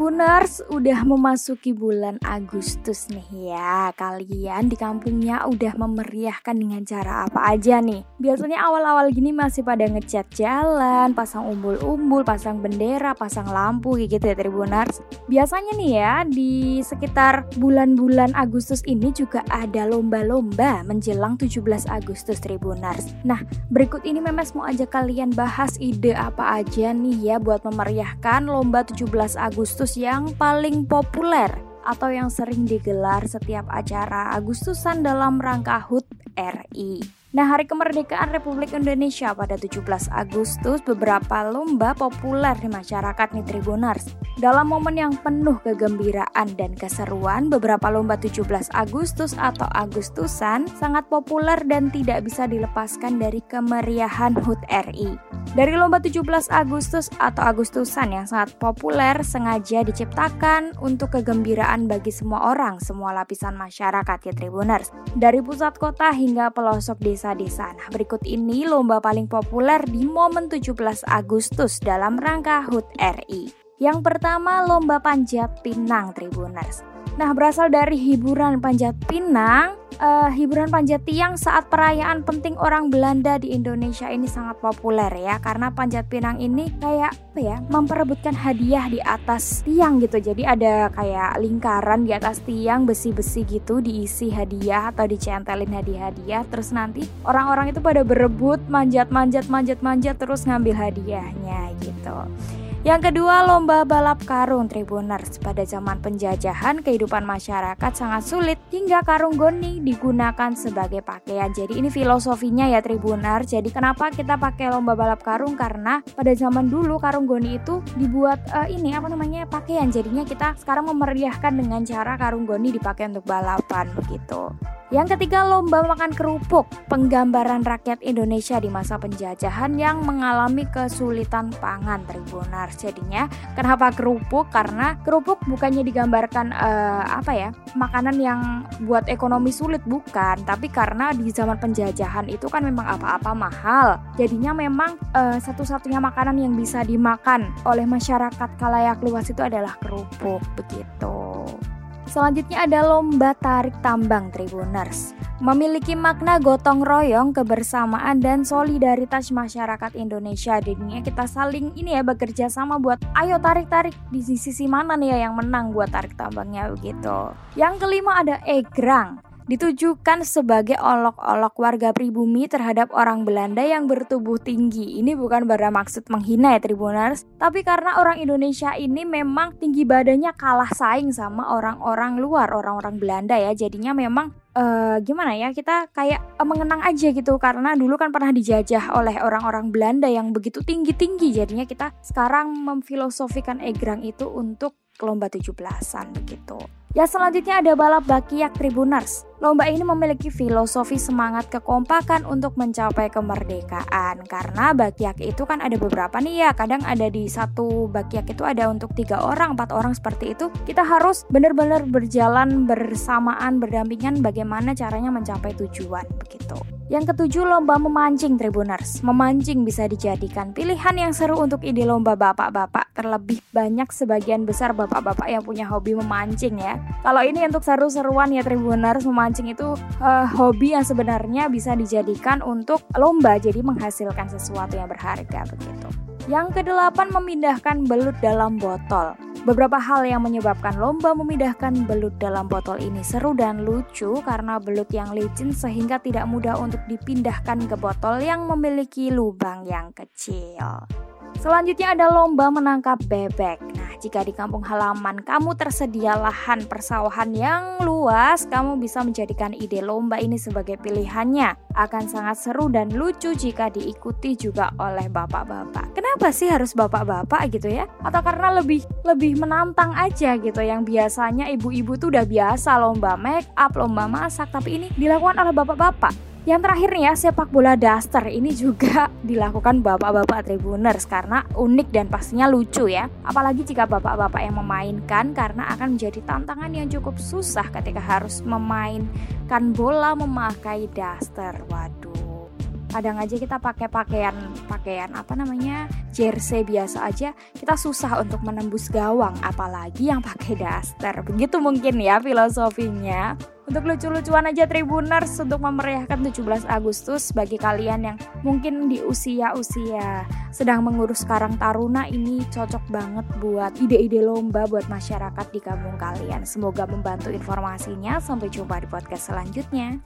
Tribuners, udah memasuki bulan Agustus nih ya. Kalian di kampungnya udah memeriahkan dengan cara apa aja nih? Biasanya awal-awal gini masih pada ngecat jalan, pasang umbul-umbul, pasang bendera, pasang lampu gitu ya Tribuners. Biasanya nih ya di sekitar bulan-bulan Agustus ini juga ada lomba-lomba menjelang 17 Agustus Tribuners. Nah, berikut ini Memes mau ajak kalian bahas ide apa aja nih ya buat memeriahkan lomba 17 Agustus Agustus yang paling populer atau yang sering digelar setiap acara Agustusan dalam rangka HUT RI. Nah, hari kemerdekaan Republik Indonesia pada 17 Agustus beberapa lomba populer di masyarakat nih Tribuners. Dalam momen yang penuh kegembiraan dan keseruan, beberapa lomba 17 Agustus atau Agustusan sangat populer dan tidak bisa dilepaskan dari kemeriahan HUT RI. Dari lomba 17 Agustus atau Agustusan yang sangat populer sengaja diciptakan untuk kegembiraan bagi semua orang, semua lapisan masyarakat ya Tribuners. Dari pusat kota hingga pelosok desa desa-desa. Nah, berikut ini lomba paling populer di momen 17 Agustus dalam rangka HUT RI. Yang pertama, lomba panjat pinang Tribuners. Nah, berasal dari hiburan panjat pinang, uh, hiburan panjat tiang saat perayaan penting orang Belanda di Indonesia ini sangat populer ya karena panjat pinang ini kayak apa ya memperebutkan hadiah di atas tiang gitu jadi ada kayak lingkaran di atas tiang besi-besi gitu diisi hadiah atau dicentelin hadiah-hadiah terus nanti orang-orang itu pada berebut manjat-manjat manjat-manjat terus ngambil hadiahnya gitu. Yang kedua, lomba balap karung Tribuners. Pada zaman penjajahan, kehidupan masyarakat sangat sulit hingga karung goni digunakan sebagai pakaian. Jadi ini filosofinya ya Tribuners. Jadi kenapa kita pakai lomba balap karung? Karena pada zaman dulu karung goni itu dibuat uh, ini apa namanya pakaian. Jadinya kita sekarang memeriahkan dengan cara karung goni dipakai untuk balapan begitu. Yang ketiga, lomba makan kerupuk, penggambaran rakyat Indonesia di masa penjajahan yang mengalami kesulitan pangan Tribunars. Jadinya, kenapa kerupuk? Karena kerupuk bukannya digambarkan uh, apa ya, makanan yang buat ekonomi sulit bukan, tapi karena di zaman penjajahan itu kan memang apa-apa mahal. Jadinya memang uh, satu-satunya makanan yang bisa dimakan oleh masyarakat kalayak luas itu adalah kerupuk begitu. Selanjutnya ada lomba tarik tambang Tribuners. Memiliki makna gotong royong, kebersamaan dan solidaritas masyarakat Indonesia. Jadinya kita saling ini ya bekerja sama buat ayo tarik-tarik di sisi mana nih ya yang menang buat tarik tambangnya begitu. Yang kelima ada egrang ditujukan sebagai olok-olok warga pribumi terhadap orang Belanda yang bertubuh tinggi. Ini bukan bermaksud menghina ya Tribuners, tapi karena orang Indonesia ini memang tinggi badannya kalah saing sama orang-orang luar, orang-orang Belanda ya. Jadinya memang uh, gimana ya kita kayak uh, mengenang aja gitu karena dulu kan pernah dijajah oleh orang-orang Belanda yang begitu tinggi-tinggi jadinya kita sekarang memfilosofikan egrang itu untuk lomba 17-an begitu. Ya selanjutnya ada balap Bakiak Tribuners. Lomba ini memiliki filosofi semangat kekompakan untuk mencapai kemerdekaan. Karena Bakiak itu kan ada beberapa nih ya. Kadang ada di satu Bakiak itu ada untuk tiga orang, empat orang seperti itu. Kita harus benar-benar berjalan bersamaan, berdampingan bagaimana caranya mencapai tujuan begitu yang ketujuh, lomba memancing Tribuners. Memancing bisa dijadikan pilihan yang seru untuk ide lomba bapak-bapak. Terlebih banyak sebagian besar bapak-bapak yang punya hobi memancing ya. Kalau ini untuk seru-seruan ya Tribuners, memancing itu uh, hobi yang sebenarnya bisa dijadikan untuk lomba, jadi menghasilkan sesuatu yang berharga begitu. Yang kedelapan, memindahkan belut dalam botol. Beberapa hal yang menyebabkan lomba memindahkan belut dalam botol ini seru dan lucu karena belut yang licin sehingga tidak mudah untuk dipindahkan ke botol yang memiliki lubang yang kecil. Selanjutnya ada lomba menangkap bebek. Nah, jika di kampung halaman kamu tersedia lahan persawahan yang luas, kamu bisa menjadikan ide lomba ini sebagai pilihannya. Akan sangat seru dan lucu jika diikuti juga oleh bapak-bapak. Kenapa sih harus bapak-bapak gitu ya? Atau karena lebih lebih menantang aja gitu yang biasanya ibu-ibu tuh udah biasa lomba make up, lomba masak, tapi ini dilakukan oleh bapak-bapak. Yang terakhir nih ya, sepak bola daster ini juga dilakukan bapak-bapak tribuners karena unik dan pastinya lucu ya. Apalagi jika bapak-bapak yang memainkan karena akan menjadi tantangan yang cukup susah ketika harus memainkan bola memakai daster. Waduh. kadang aja kita pakai pakaian pakaian apa namanya jersey biasa aja kita susah untuk menembus gawang apalagi yang pakai daster begitu mungkin ya filosofinya untuk lucu-lucuan aja Tribuners untuk memeriahkan 17 Agustus bagi kalian yang mungkin di usia-usia sedang mengurus Karang Taruna ini cocok banget buat ide-ide lomba buat masyarakat di kampung kalian. Semoga membantu informasinya. Sampai jumpa di podcast selanjutnya.